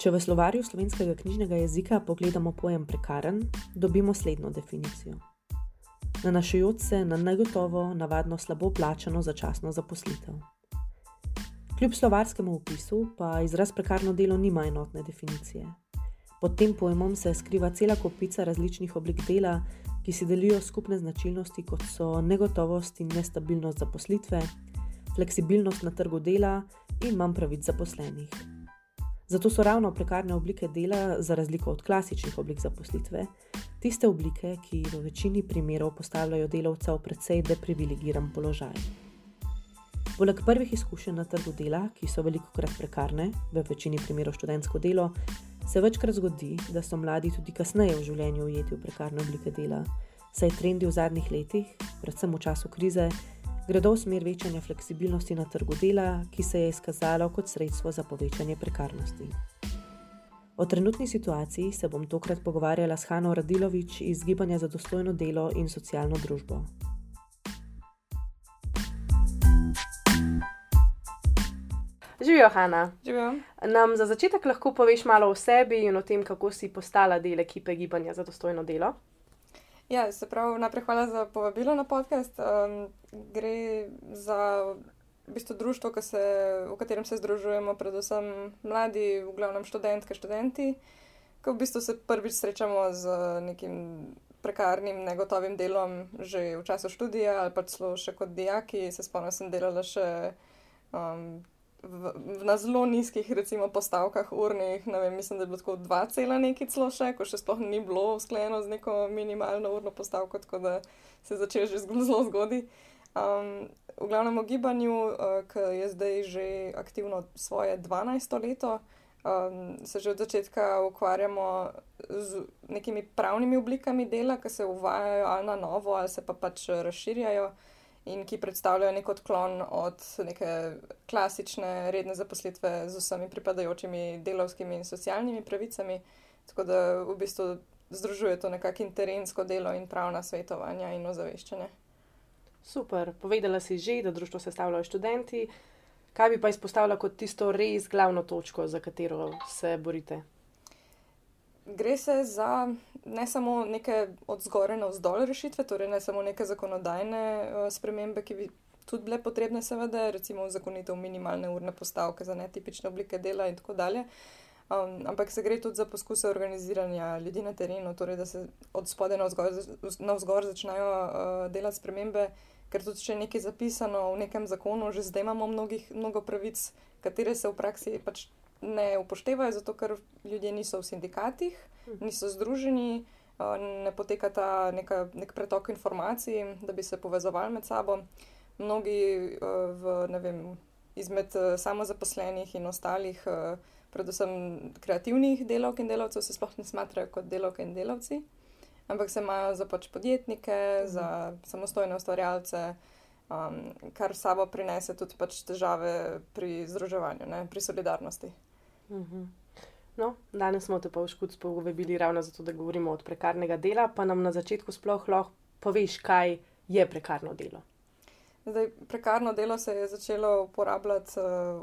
Če v slovarju slovenskega knjižnega jezika pogledamo pojem prekaren, dobimo slednjo definicijo. Nanašajoč se na negotovo, navadno slabo plačano začasno zaposlitev. Kljub slovarskemu opisu pa izraz prekarno delo nima enotne definicije. Pod tem pojmom se skriva cela kopica različnih oblik dela, ki si delijo skupne značilnosti, kot so negotovost in nestabilnost zaposlitve, fleksibilnost na trgu dela in manj pravic zaposlenih. Zato so ravno prekarne oblike dela, za razliko od klasičnih oblik zaposlitve, tiste oblike, ki v večini primerov postavljajo delavca v precej deprivilegiran položaj. Poleg prvih izkušenj na trgu dela, ki so veliko krat prekarne, v večini primerov študentsko delo, se večkrat zgodi, da so mladi tudi kasneje v življenju ujeti v prekarne oblike dela, saj trendi v zadnjih letih, predvsem v času krize, gredo v smer večanja fleksibilnosti na trgu dela, ki se je izkazalo kot sredstvo za povečanje prekarnosti. O trenutni situaciji se bom tokrat pogovarjala s Hano Radilovič iz Gibanja za dostojno delo in socialno družbo. Živijo, Hanna. Živijo. Nam za začetek lahko poveš malo o sebi in o tem, kako si postala del ekipe Gibanja za dostojno delo? Ja, se pravi, najprej hvala za povabilo na podcast. Um, gre za v bistvu društvo, se, v katerem se združujemo, predvsem mladi, v glavnem študentke, študenti, ki v bistvu se prvič srečamo z nekim prekarnim, negotovim delom že v času študija ali pa celo še kot dijaki. Se spomnim, sem delala še. Um, v, v, na zelo nizkih, recimo, postavkah urnih, ne vem, mislim, da je bilo tako dva cela neki celo še, ko še sploh ni bilo usklajeno z neko minimalno urno postavko, tako da se začel že zelo zgodaj. Um, v glavnem o gibanju, uh, ki je zdaj že aktivno svoje 12. leto, um, se že od začetka ukvarjamo z nekimi pravnimi oblikami dela, ki se uvajajo ali na novo, ali se pa pač razširjajo in ki predstavljajo nek odklon od neke klasične redne zaposlitve z vsemi pripadajočimi delovskimi in socialnimi pravicami. Tako da v bistvu združuje to nekakšno terensko delo in pravna svetovanja in ozaveščanje. Super, povedala si že, da društvo sestavljajo študenti. Kaj bi pa izpostavila kot tisto res glavno točko, za katero se borite? gre se za ne samo neke od zgoraj na vzdolj rešitve, torej ne samo neke zakonodajne uh, spremembe, ki bi tudi bile potrebne, seveda, recimo zakonitev minimalne urne postavke za netipične oblike dela in tako dalje. Um, ampak se gre tudi za poskuse organiziranja ljudi na terenu, torej da se od spodaj na vzgor začnejo uh, delati spremembe, ker tudi če je nekaj zapisano v nekem zakonu, že zdaj imamo mnogih, mnogo pravic, katere se v praksi pač ne upoštevajo, zato ker ljudje niso v sindikatih, hm. niso združeni, ne poteka ta neka, nek pretok informacij, da bi se povezovali med sabo. Mnogi v, vem, izmed samozaposlenih in ostalih, predvsem kreativnih delavk in delavcev, se sploh ne smatrajo kot delavke in delavci, ampak se imajo za pač podjetnike, za samostojne ustvarjalce. Um, kar sabo prinese tudi pač težave pri združevanju, ne, pri solidarnosti. Mhm. No, danes smo te pa v škudi povabili ravno zato, da govorimo od prekarnega dela. Pa nam na začetku sploh lahko poveš, kaj je prekarno delo. Zdaj, prekarno delo se je začelo uporabljati uh,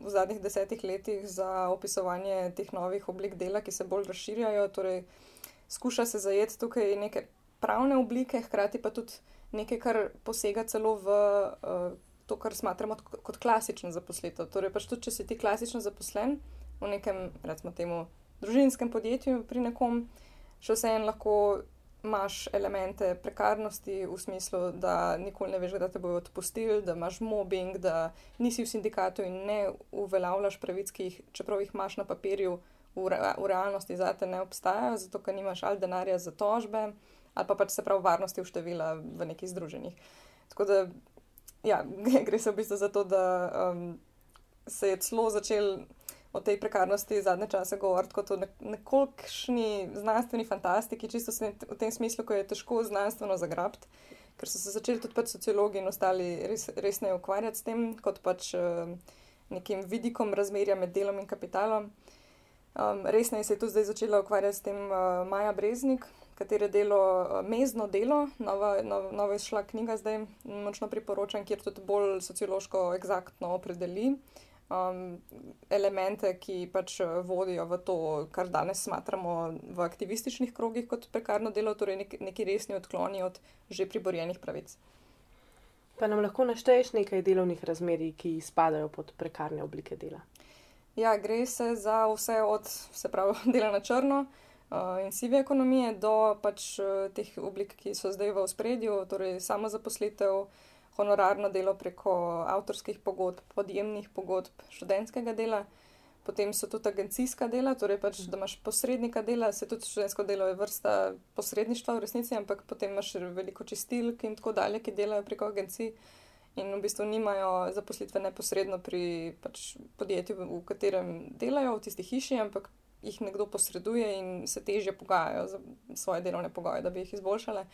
v zadnjih desetih letih za opisovanje teh novih oblik dela, ki se bolj razširjajo. Torej, skuša se zajeti tukaj neke pravne oblike, hkrati pa tudi nekaj, kar posega celo v. Uh, to, kar smatramo kot klasično zaposlitev. Torej, pač tudi, če si ti klasično zaposlen v nekem, recimo, temu družinskem podjetju pri nekom, še vseeno lahko imaš elemente prekarnosti v smislu, da nikoli ne veš, da te bodo odpustili, da imaš mobbing, da nisi v sindikatu in ne uveljavljaš pravic, ki jih, čeprav jih imaš na papirju, v, re, v realnosti za te ne obstajajo, zato ker nimaš ali denarja za tožbe, ali pa pač se prav varnosti v števila v nekih združenjih. Tako da ja, gre se v bistvu za to, da um, se je celo začel o tej prekarnosti zadnje čase govoriti kot o nekolikšni znanstveni fantastiki, čisto v tem smislu, ko je težko znanstveno zagrabiti, ker so se začeli tudi pač sociologi in ostali res, resneje ukvarjati s tem, kot pač uh, nekim vidikom razmerja med delom in kapitalom. Um, se je tudi zdaj začela ukvarjati s tem uh, Maja Breznik, katere delo, eh, mezno delo, nova, nova, nova izšla knjiga, zdaj močno priporočam, kjer tudi bolj sociološko, eksaktno opredeli um, elemente, ki pač vodijo v to, kar danes smatramo v aktivističnih krogih kot prekarno delo, torej nek, neki resni odkloni od že priborjenih pravic. Pa nam lahko našteješ nekaj delovnih razmerij, ki spadajo pod prekarne oblike dela? Ja, gre se za vse od se pravi, dela na črno uh, in sive ekonomije do pač uh, teh oblik, ki so zdaj v spredju, torej samo zaposlitev, honorarno delo preko avtorskih pogodb, podjemnih pogodb, študentskega dela. Potem so tudi agencijska dela, torej pač, da imaš posrednika dela, se tudi študentsko delo je vrsta posredništva v resnici, ampak potem imaš veliko čistilk in tako dalje, ki delajo preko agencij in v bistvu nimajo zaposlitve neposredno pri pač, podjetju, v katerem delajo, v tisti hiši, ampak jih nekdo posreduje in se težje pogajajo za svoje delovne pogoje, da bi jih izboljšale.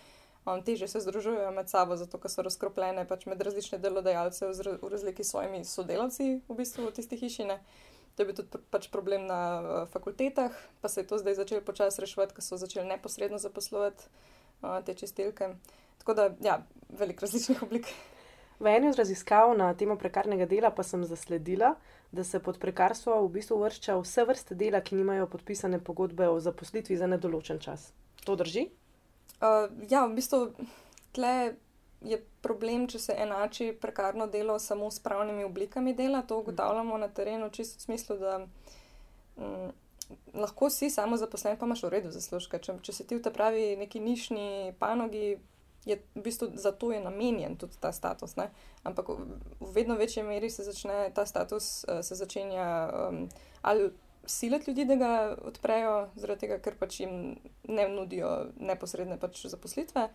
Um, težje se združujejo med sabo, zato ker so razkropljene pač med različne delodajalce v, v razliki s svojimi sodelavci v bistvu v tisti hiši. Ne. To je bil tudi pač problem na uh, fakultetah, pa se je to zdaj začelo počasi reševati, ker so začeli neposredno zaposlovati uh, te čistilke. Tako da, ja, velik različnih oblik. V eni od raziskav na temo prekarnega dela pa sem zasledila, da se pod prekarstvo v bistvu vršča vse vrste dela, ki nimajo podpisane pogodbe o zaposlitvi za nedoločen čas. To drži? Uh, ja, v bistvu tle je problem, če se enači prekarno delo samo s pravnimi oblikami dela. To ugotavljamo na terenu, čisto v smislu, da um, lahko si samo zaposlen, pa imaš v redu zaslužke. Če, če si ti v tej pravi neki nišni panogi, je v bistvu za to je namenjen tudi ta status. Ne? Ampak v vedno večji meri se začne ta status, uh, se začenja um, ali siliti ljudi, da ga odprejo, zaradi tega, ker pač jim ne nudijo neposredne pač zaposlitve.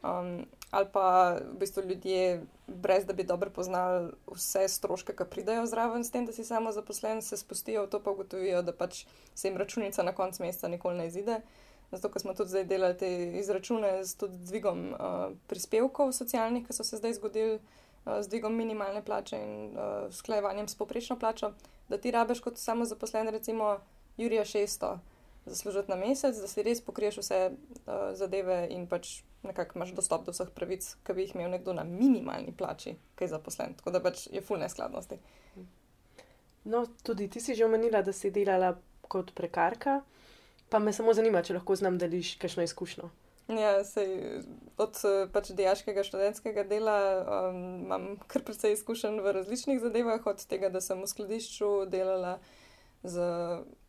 Um, ali pa v bistvu ljudje, brez da bi dobro poznali vse stroške, ki pridajo zraven, s tem, da si samo zaposlen, se spustijo v to, pa ugotovijo, da pač se jim računica na koncu meseca nikoli ne izide. Zato, ker smo tudi zdaj delali te izračune z dvigom uh, prispevkov socialnih, ki so se zdaj zgodili uh, z dvigom minimalne plače in uh, sklajevanjem s poprečno plačo, da ti rabeš kot samozaposlen, recimo, Jurija 600 zaslužiti na mesec, da si res pokriješ vse uh, zadeve in pač nekako imaš dostop do vseh pravic, ki bi jih imel nekdo na minimalni plači, ki je zaposlen. Tako da pač je fulne skladnosti. No, tudi ti si že omenila, da si delala kot prekarka. Pa me samo zanima, če lahko znam deliš kakšno izkušnjo. Ja, sej, od pač diaškega študentskega dela um, imam kar precej izkušenj v različnih zadevah, od tega, da sem v skladišču delala z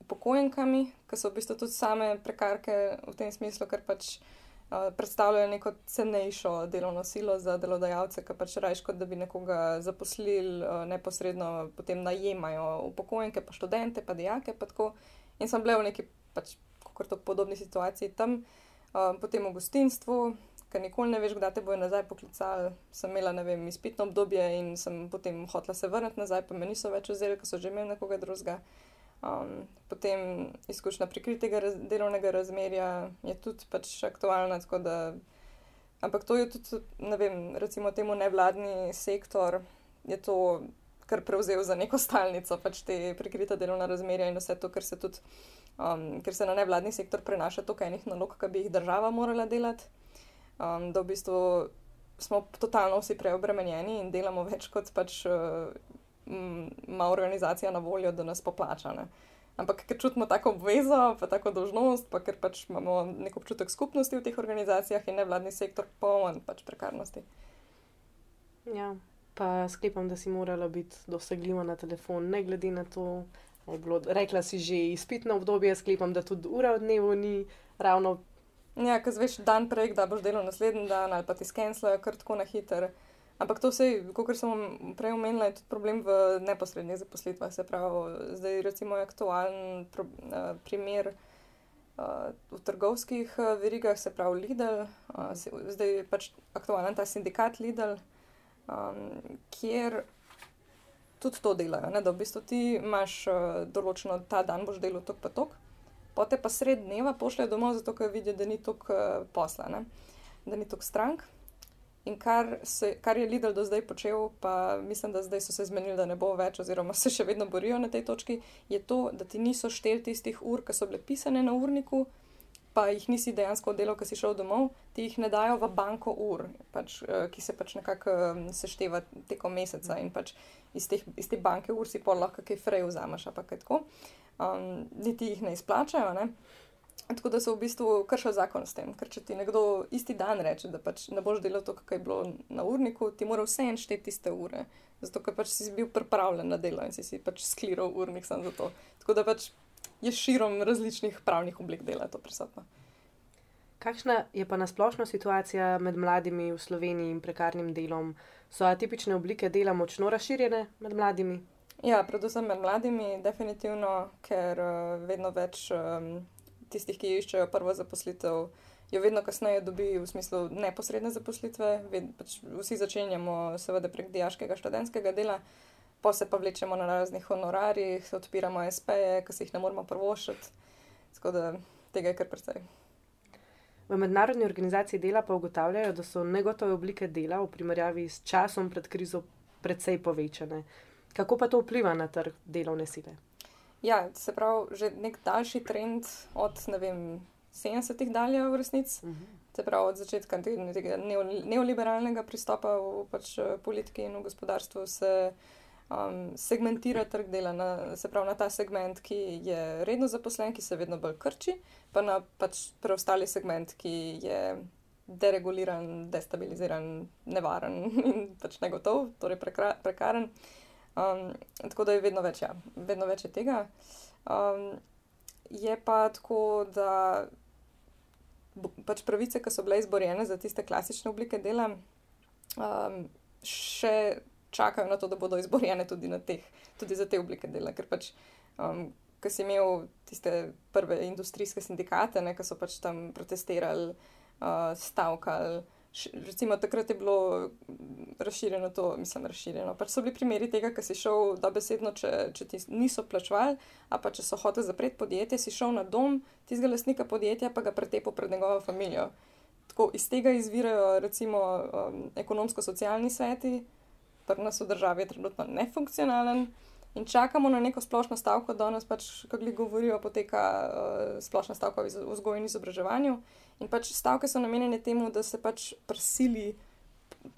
upokojenkami, ki so v bistvu tudi same prekarke v tem smislu, ker pač uh, predstavljajo neko cenejšo delovno silo za delodajalce, ki pač rajš kot da bi nekoga zaposlili uh, neposredno, potem najemajo upokojenke, pa študente, pa dijake. Pa in sem bila v neki pač kot podobni situaciji tam, uh, potem v gostinstvu, ker nikoli ne veš, kdaj te bojo nazaj poklicali. Sem imela, ne vem, izpitno obdobje in sem potem hotela se vrniti nazaj, pa me niso več vzeli, ker so že imeli nekoga drugega. Um, potem izkušnja prikritega raz delovnega razmerja je tudi pač aktualna. Da, ampak to je tudi, ne vem, recimo temu nevladni sektor je to kar prevzel za neko stalnico, pač te prikrite delovne razmerja in vse to, kar se tudi um, ker se na nevladni sektor prenaša toliko enih nalog, ki bi jih država morala delati, um, da v bistvu smo totalno vsi preobremenjeni in delamo več kot pač uh, ima organizacija na voljo, da nas poplača. Ne. Ampak ker čutimo tako obvezo, pa tako dožnost, pa ker pač imamo nek občutek skupnosti v teh organizacijah in nevladni sektor poln pač prekarnosti. Ja, pa sklepam, da si morala biti dosegljiva na telefon, ne glede na to, Bilo, rekla si že izpitno obdobje, sklepam, da tudi ura v dnevu ni ravno. Ja, ker zveš dan prej, da boš delal naslednji dan ali pa ti skenslajo kar tako na hiter. Ampak to vse, kot sem prej omenila, je tudi problem v neposrednih zaposlitvah. Se pravi, zdaj recimo je aktualen pro, uh, primer uh, v trgovskih uh, verigah, se pravi Lidl, uh, zdaj je pač aktualen ta sindikat Lidl, um, kjer tudi to delajo. Ne? Da v bistvu ti imaš uh, določeno, ta dan boš delal tok pa tok, potem pa sred dneva pošljejo domov, zato ker vidijo, da ni tok uh, posla, ne? da ni tok strank. In kar, se, kar je Lidl do zdaj počel, pa mislim, da zdaj so se zmenili, da ne bo več, oziroma se še vedno borijo na tej točki, je to, da ti niso šteli tistih ur, ki so bile pisane na urniku, pa jih nisi dejansko delal, ki si šel domov, ti jih ne dajo v banko ur, pač, uh, ki se pač nekako um, sešteva tekom meseca in pač iz, teh, iz te banke ur si pa lahko kaj frej vzameš, pa kaj tako. Um, niti jih ne izplačajo. Ne? Tako da so v bistvu kršili zakon s tem, ker če ti nekdo isti dan reče, da pač ne boš delal to, kar je bilo na urniku, ti mora vse en šteti tiste ure. Zato, ker pač si bil pripravljen na delo in si, si pač skliral urnik samo za to. Tako da pač je širom različnih pravnih oblik dela to prisotno. Kakšna je pa nasplošna situacija med mladimi v Sloveniji in prekarnim delom? So atipične oblike dela močno razširjene med mladimi? Ja, predvsem med mladimi, definitivno, ker uh, vedno več um, tistih, ki iščejo prvo zaposlitev, jo vedno kasneje dobi v smislu neposredne zaposlitve. Ved, pač vsi začenjamo, seveda, prek diaškega študentskega dela pa se pa vlečemo na raznih honorarjih, odpiramo SP-je, ki se jih ne moramo prvošiti. Tako da tega je kar precej. V mednarodni organizaciji dela pa ugotavljajo, da so negotove oblike dela v primerjavi s časom pred krizo precej povečane. Kako pa to vpliva na trg delovne sile? Ja, se pravi, že nek daljši trend od vem, 70-ih dalje v resnici. Uh mhm. -huh. Se pravi, od začetka tega neoliberalnega pristopa v pač, politiki in v gospodarstvu se um, segmentira trg dela, na, se pravi na ta segment, ki je redno zaposlen, ki se vedno bolj krči, pa na pač preostali segment, ki je dereguliran, destabiliziran, nevaren in pač negotov, torej prekra, prekaren. Um, tako da je vedno več, ja, vedno več je tega. Um, je pa tako, da pač pravice, ki so bile izborjene za tiste klasične oblike dela, um, še čakajo na to, da bodo izborjene tudi, teh, tudi za te oblike dela. Ker pač, um, ki si imel tiste prve industrijske sindikate, ki so pač tam protestirali, uh, stavkali. Recimo, takrat je bilo razširjeno to, mislim, razširjeno. Pač so bili primeri tega, ki si šel da besedno, če, če ti niso plačevali, a pa če so hoteli zapreti podjetje, si šel na dom tistega lastnika podjetja, pa ga pretepel pred njegovo družino. Tako iz tega izvirajo, recimo, um, ekonomsko-socialni sveti, pri nas v državi trenutno nefunkcionalen. In čakamo na neko splošno stavko, da nas pač, kako li govorijo, poteka uh, splošna stavka v vzgoju in izobraževanju. In pač stavke so namenjene temu, da se pač prisili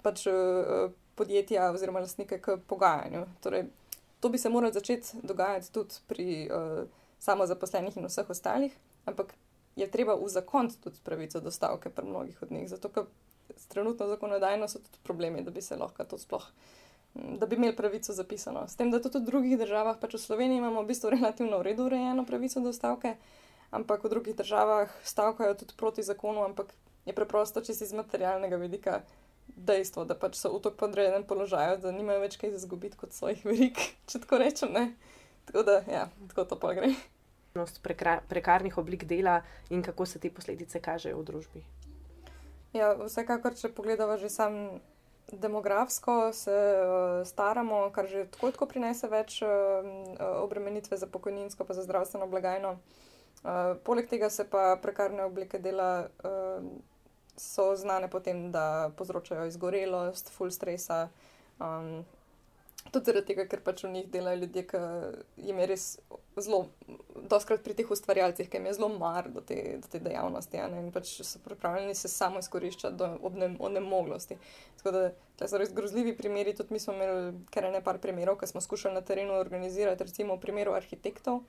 pač, uh, podjetja oziroma lastnike k pogajanju. Torej, to bi se moralo začeti dogajati tudi pri uh, samozaposlenih in vseh ostalih, ampak je treba uzakoniti tudi pravico do stavke pri mnogih od njih. Zato, trenutno zakonodajno so tudi problemi, da bi se lahko to sploh, da bi imeli pravico zapisano. S tem, da tudi v drugih državah, pač v Sloveniji imamo v bistvu relativno urejeno pravico do stavke, ampak v drugih državah stavkajo tudi proti zakonu, ampak je preprosto, si iz materialnega vidika. Dejstvo, da pač so v tako podrejenem položaju, da nimajo več kaj izgubiti kot svojih verik, če tako rečem. Ne? Tako da, ja, tako to pa gre. Prekarnih oblik dela in kako se te posledice kažejo v družbi. Ja, vsekakor, če pogledamo že sam demografsko, se uh, staramo, kar že tako tako prinese več uh, obremenitve za pokojninsko, pa za zdravstveno blagajno. Uh, poleg tega se pa prekarne oblike dela uh, so znane potem, da povzročajo izgorelost, full stresa. Um, Tudi zaradi tega, ker pač v njih delajo ljudje, ki jim je res zelo, doskrat pri teh ustvarjalcih, ki jim je zelo mar do te, do te dejavnosti ja, in pač so pripravljeni se samo izkoriščati do onemoglosti. Tako da to so res grozljivi primeri. Tudi mi smo imeli kar ne par primerov, ki smo skušali na terenu organizirati, recimo v primeru arhitektov,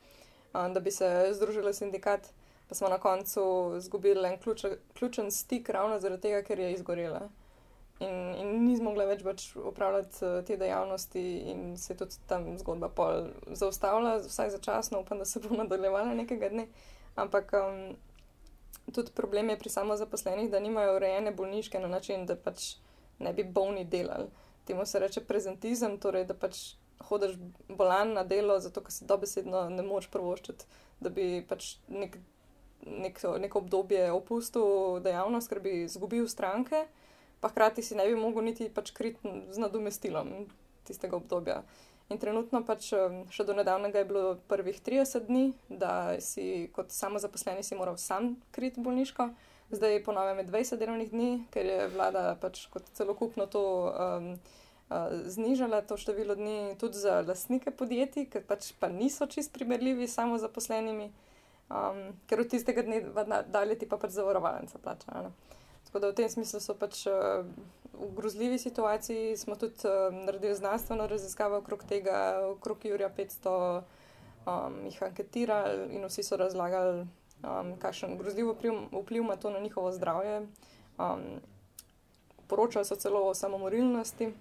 a, da bi se združili sindikat, pa smo na koncu izgubili en ključen, ključen stik ravno zaradi tega, ker je izgorela in, in ni zmogla več pač upravljati uh, te dejavnosti, in se je tudi tam zgodba zaustavila, vsaj začasno, upam, da se bo nadaljevala nekega dne. Ampak um, tudi problem je pri samozaposlenih, da nimajo urejene bolniške na način, da pač ne bi bolni delali. Temu se reče prezentizem, torej da pač hodiš bolan na delo, zato ker si dobesedno ne moreš prvoščiti, da bi pač nek. Neko, neko obdobje opustil dejavnost, ker bi izgubil stranke, pa hkrati si ne bi mogel niti pač kriti z nadomestilom tistega obdobja. In trenutno pač še do nedavnega je bilo prvih 30 dni, da si kot samozaposleni si moral sam kriti bolniško, zdaj je ponovem 20 delovnih dni, ker je vlada pač kot celokupno to um, znižala to število dni tudi za lastnike podjetij, ker pač pa niso čist primerljivi s samozaposlenimi. um, ker od tistega dne dalje ti pa pač zavarovalnica plača. Ne? Tako da v tem smislu so pač uh, v grozljivi situaciji. Smo tudi uh, naredili znanstveno raziskavo okrog tega, okrog Jurija 500 um, jih anketirali in vsi so razlagali, um, kakšen grozljiv vpliv, vpliv ima to na njihovo zdravje. Um, poročajo so celo o samomorilnosti,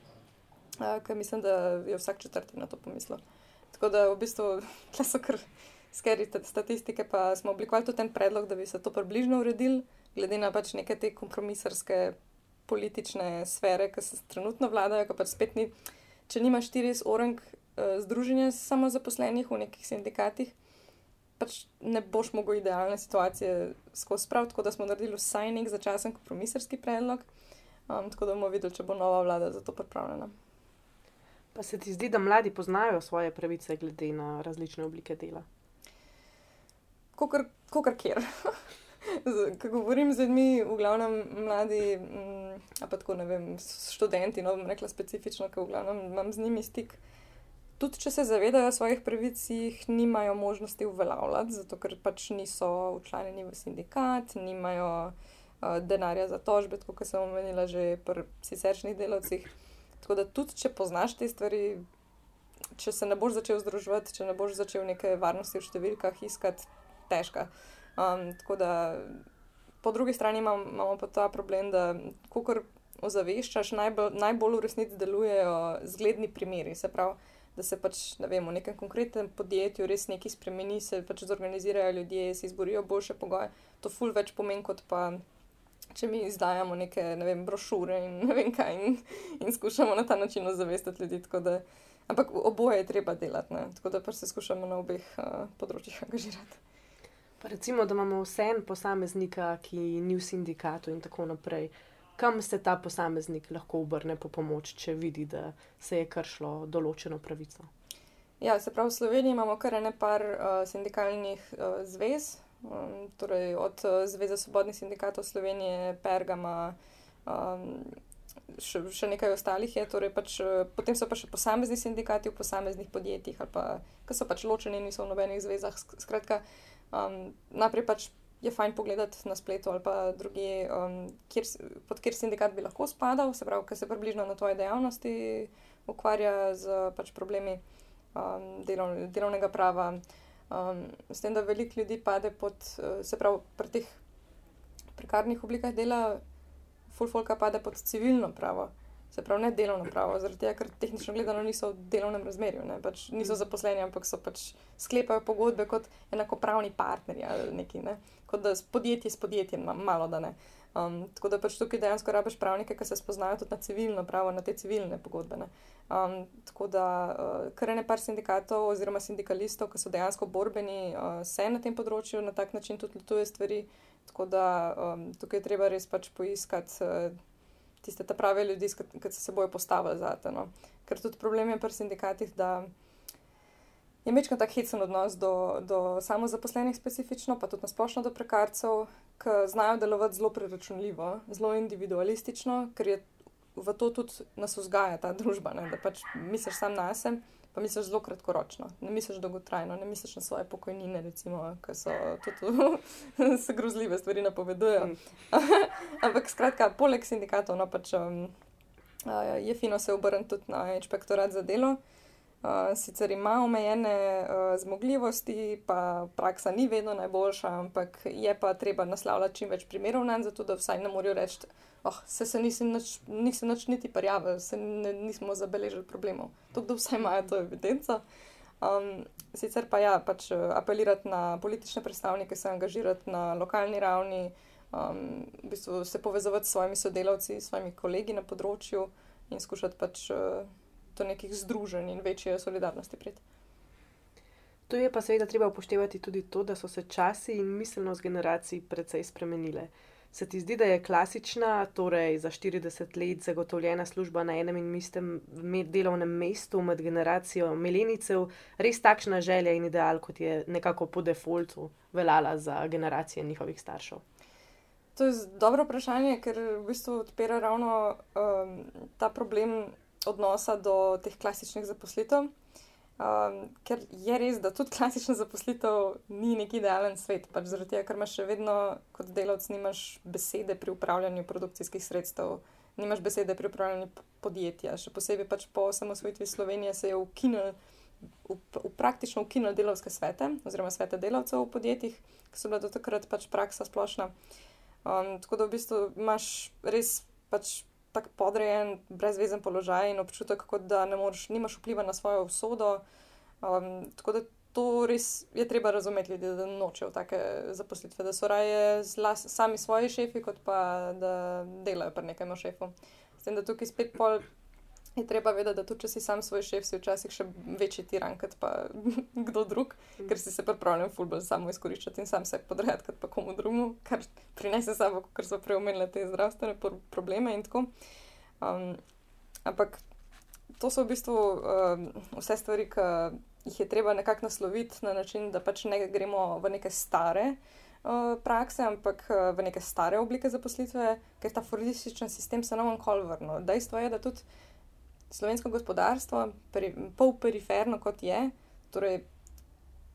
uh, ker mislim, da je vsak četrti na to pomislil. Tako da v bistvu so kar skeri statistike, pa smo oblikovali tudi en predlog, da bi se to približno uredili, glede na pač neke te kompromisarske politične sfere, ki se trenutno vladajo, pa pač spet ni, če nimaš 40 orang uh, združenja samo zaposlenih v nekih sindikatih. Pač ne boš mogel idealne situacije skozi prav, tako da smo naredili vsaj nek začasen kompromisarski predlog, um, tako da bomo videli, če bo nova vlada za to pripravljena. Pa se ti zdi, da mladi poznajo svoje pravice glede na različne oblike dela? Kokor kjer. Ko govorim z ljudmi, v glavnem mladi, mm, pa tako ne vem, študenti, no bom rekla specifično, ker v glavnem imam z njimi stik. Tudi če se zavedajo svojih pravic, jih nimajo možnosti uveljavljati, zato ker pač niso učlanjeni v sindikat, nimajo uh, denarja za tožbe, kot sem omenila že pri siceršnjih delavcih. Tako da tudi, če poznaš te stvari, če se ne boš začel združevati, če ne boš začel neke varnosti v številkah iskati, težka. Um, tako da po drugi strani imam, imamo pa ta problem, da kukor ozaveščaš, najbolj, najbolj v resnici delujejo zgledni primeri. Se pravi, da se pač ne vem, v nekem konkretnem podjetju res nekaj spremeni, se pač zorganizirajo ljudje, se izborijo boljše pogoje. To ful več pomeni kot pa če mi izdajamo neke ne vem, brošure in ne vem kaj, in, in skušamo na ta način ozavestiti ljudi. Da, ampak oboje je treba delati, ne? tako da pa se skušamo na obeh uh, področjih angažirati. Pa recimo, da imamo vse en posameznika, ki ni v sindikatu in tako naprej. Kam se ta posameznik lahko obrne po pomoč, če vidi, da se je kršilo določeno pravico? Ja, se pravi, v Sloveniji imamo kar nekaj uh, sindikalnih uh, zvez, um, torej od uh, Zveze svobodnih sindikatov Slovenije, Pergama, um, še, še nekaj ostalih je. Torej pač, uh, potem so pa še posamezni sindikati v posameznih podjetjih, ali pa ki so pač ločeni, niso v nobenih zvezah. Skratka, um, najprej pač. Je fajn pogledati na spletu ali pa druge, um, kjer, pod kjer sindikat bi lahko spadal, se pravi, ker se približno na tvoje dejavnosti ukvarja z pač problemi um, delov, delovnega prava. Um, s tem, da veliko ljudi pade pod, se pravi, pri teh prekarnih oblikah dela, fulfolka pade pod civilno pravo, se pravi, ne delovno pravo, zaradi tega, ker tehnično gledano niso v delovnem razmerju, pač niso mhm. zaposleni, ampak so pač sklepajo pogodbe kot enakopravni partnerji ali neki, ne? kot da podjetje s podjetjem, malo da ne. Um, tako da pač tukaj dejansko rabiš pravnike, ki se spoznajo tudi na civilno pravo, na te civilne pogodbe. Um, tako da uh, kar je nekaj sindikatov oziroma sindikalistov, ki so dejansko borbeni, uh, se na tem področju na tak način tudi lotuje stvari. Tako da um, tukaj je treba res pač poiskati uh, tiste prave ljudi, ki se bojo postavili za te. No. Ker tudi problem je pri sindikatih, da je večkrat tak hecen odnos do, do samozaposlenih, specifično, pa tudi na splošno do prekarcev, ki znajo delovati zelo preračunljivo, zelo individualistično, ker je v to tudi nas vzgaja ta družba, ne? da pač misliš sam na sebe. Pa misliš zelo kratkoročno, ne misliš dolgotrajno, ne misliš na svoje pokojnine, recimo, ki so tudi se grozljive stvari napovedujejo. Mm. Ampak skratka, poleg sindikatov, no pač um, je fino se obrniti tudi na inšpektorat za delo, Uh, sicer ima omejene uh, zmogljivosti, pa praksa ni vedno najboljša, ampak je pa treba naslavljati čim več primerov na to, zato da vsaj ne morajo reči, da oh, se, se nisem, nač niti prijavil, se ne, nismo zabeležili problemov. To, da vsaj imajo to evidenco. Um, sicer pa ja, pač apelirati na politične predstavnike, se angažirati na lokalni ravni, um, v bistvu se povezovati s svojimi sodelavci, s svojimi kolegi na področju in skušati pač. Uh, do nekih združenj in večje solidarnosti prid. Tu je pa seveda treba upoštevati tudi to, da so se časi in miselnost generacij precej spremenile. Se ti zdi, da je klasična, torej za 40 let zagotovljena služba na enem in istem delovnem mestu med generacijo milenicev res takšna želja in ideal, kot je nekako po defaultu veljala za generacije njihovih staršev? To je dobro vprašanje, ker v bistvu odpira ravno um, ta problem odnosa do teh klasičnih zaposlitev. Um, ker je res, da tudi klasična zaposlitev ni neki idealen svet. Pač zaradi tega, ker imaš še vedno kot delavec, nimaš besede pri upravljanju produkcijskih sredstev, nimaš besede pri upravljanju podjetja. Še posebej pač po osamosvojitvi Slovenije se je ukinil, v, v praktično ukinil delovske svete, oziroma svete delavcev v podjetjih, ki so bile do takrat pač praksa splošna. Um, tako da v bistvu imaš res pač tako podrejen, brezvezen položaj in občutek, da ne moreš, nimaš vpliva na svojo usodo. Um, tako da to res je treba razumeti, ljudi, da nočejo take zaposlitve, da so raje las, sami svoji šefi, kot pa da delajo pri nekem šefu. S tem, da tukaj spet pol. Je treba vedeti, da tudi če si sam svoj šef, si včasih še večji tiran kot pa kdo drug, mm. ker si se pripravljen fulbol samo izkoriščati in sam se podrejati kot pa komu drugemu, kar prinese sabo, ker so preomenile te zdravstvene probleme in tako. Um, ampak to so v bistvu um, vse stvari, ki jih je treba nekako nasloviti na način, da pač ne gremo v neke stare. Uh, prakse, ampak uh, v neke stare oblike zaposlitve, ker ta fordističen sistem se nam je kol vrnil. Dejstvo je, da tudi slovensko gospodarstvo, peri, pol periferno kot je, torej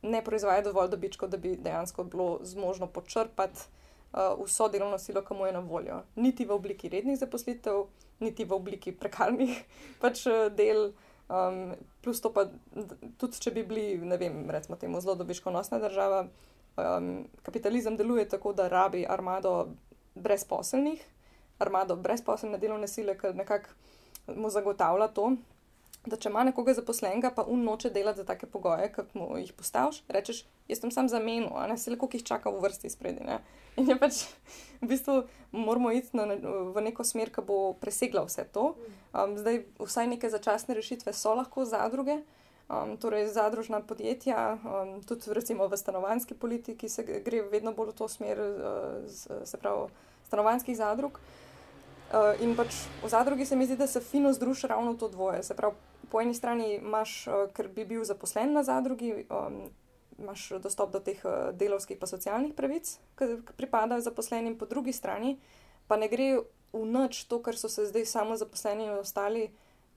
ne proizvaja dovolj dobičkov, da bi dejansko bilo zmožno počrpati uh, vso delovno silo, ki mu je na voljo. Niti v obliki rednih zaposlitev, niti v obliki prekarnih pač, uh, del. Um, plus to pa tudi, če bi bili, ne vem, recimo temu zelo dobičkonosna država, um, kapitalizem deluje tako, da rabi armado brezposelnih, armado brezposelne delovne sile, ker nekako mu zagotavlja to, da če ima nekoga zaposlenega, pa un noče delati za take pogoje, kot mu jih postaviš, rečeš, jaz sem sam zamenil, a ne se le koliko jih čaka v vrsti spredi. Ne? In je pač v bistvu moramo iti na, v neko smer, ki bo presegla vse to. Um, zdaj, vsaj neke začasne rešitve so lahko zadruge. Um, torej, zadružna podjetja, um, tudi recimo v stanovanski politiki, se gre vedno bolj v to smer, uh, se pravi, stanovanskih zadrug. Uh, in pač v zadrugi se mi zdi, da se fino združi ravno to dvoje. Se pravi, po eni strani imaš, uh, ker bi bil zaposlen na zadrugi, um, imaš dostop do teh uh, delovskih in socialnih pravic, ki pripadajo zaposlenim, po drugi strani pa ne gre v noč to, kar so se zdaj samo zaposleni in ostali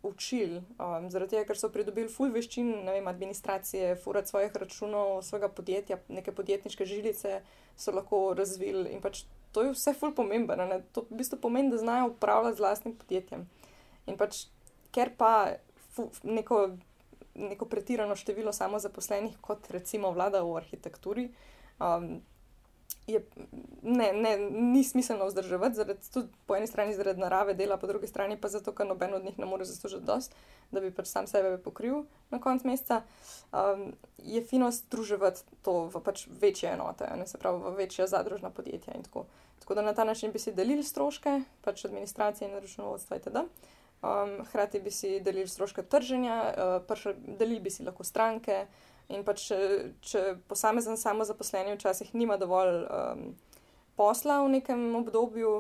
učili. Um, zaradi tega, ker so pridobili full veščin, ne vem, administracije, furat svojih računov, svojega podjetja, neke podjetniške žilice so lahko razvili in pač to je vse ful pomembno. To v bistvu pomeni, da znajo upravljati z vlastnim podjetjem. In pač, ker pa fu, neko, neko pretirano število samozaposlenih, kot recimo vlada v arhitekturi, um, je, ne, ne, ni smiselno vzdrževati, zaradi, tudi po eni strani zaradi narave dela, po drugi strani pa zato, ker noben od njih ne more zaslužiti dost, da bi pač sam sebe pokril na koncu meseca, um, je fino združevati to v pač večje enote, ne se pravi v večja zadružna podjetja in tako. Tako da na ta način bi si delili stroške, pač administracije in računovodstva itd. Um, hkrati bi si delili stroške trženja, uh, delili bi si lahko stranke, In pa če, če posamezen samozaposleni včasih nima dovolj um, posla v nekem obdobju,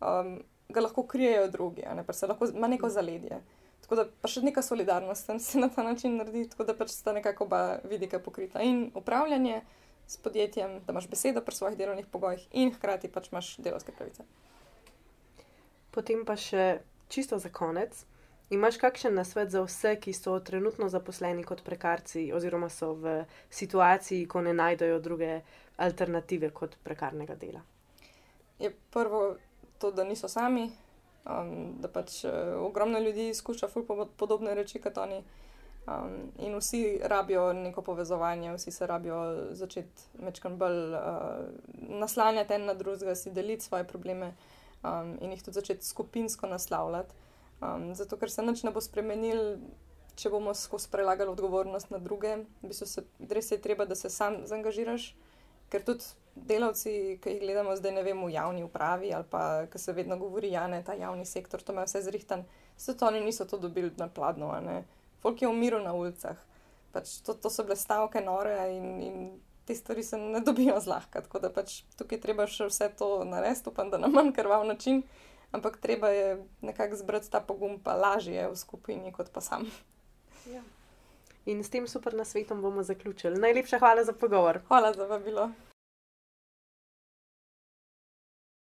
um, ga lahko krijejo drugi, ne, se lahko ima neko zaledje. Tako da pa še neka solidarnost se na ta način naredi, tako da pač sta nekako oba vidika pokrita. In upravljanje s podjetjem, da imaš besedo pri svojih delovnih pogojih, in hkrati pač imaš delovske pravice. Potem pa še čisto za konec. Imaš kakšen nasvet za vse, ki so trenutno zaposleni kot prekarci, oziroma so v situaciji, ko ne najdejo druge alternative kot prekarnega dela? Je prvo to, da niso sami, um, da pač uh, ogromno ljudi izkuša podobne reči kot oni. Um, in vsi rabijo neko povezovanje, vsi se rabijo začeti večkrat bolj uh, naslanjati en na drugega, si deliti svoje probleme um, in jih tudi začeti skupinsko naslavljati. Um, zato, ker se nič ne bo spremenil, če bomo skozi prelagali odgovornost na druge. Bistvu se, res je treba, da se sam zaangažiraš, ker tudi delavci, ki jih gledamo zdaj, ne vem, v javni upravi ali pa ki se vedno govori, da je ta javni sektor, to ima vse zrihtan, so to oni niso to dobili na pladno. Folk je umiral na ulicah. Pač to, to so bile stavke nore in, in te stvari se ne dobijo zlahka. Tako da pač tukaj treba še vse to narediti, upam, da na manj krval način ampak treba je nekako zbrati ta pogum, pa lažje v skupini, kot pa sam. Ja. In s tem super nasvetom bomo zaključili. Najlepša hvala za pogovor. Hvala za vabilo.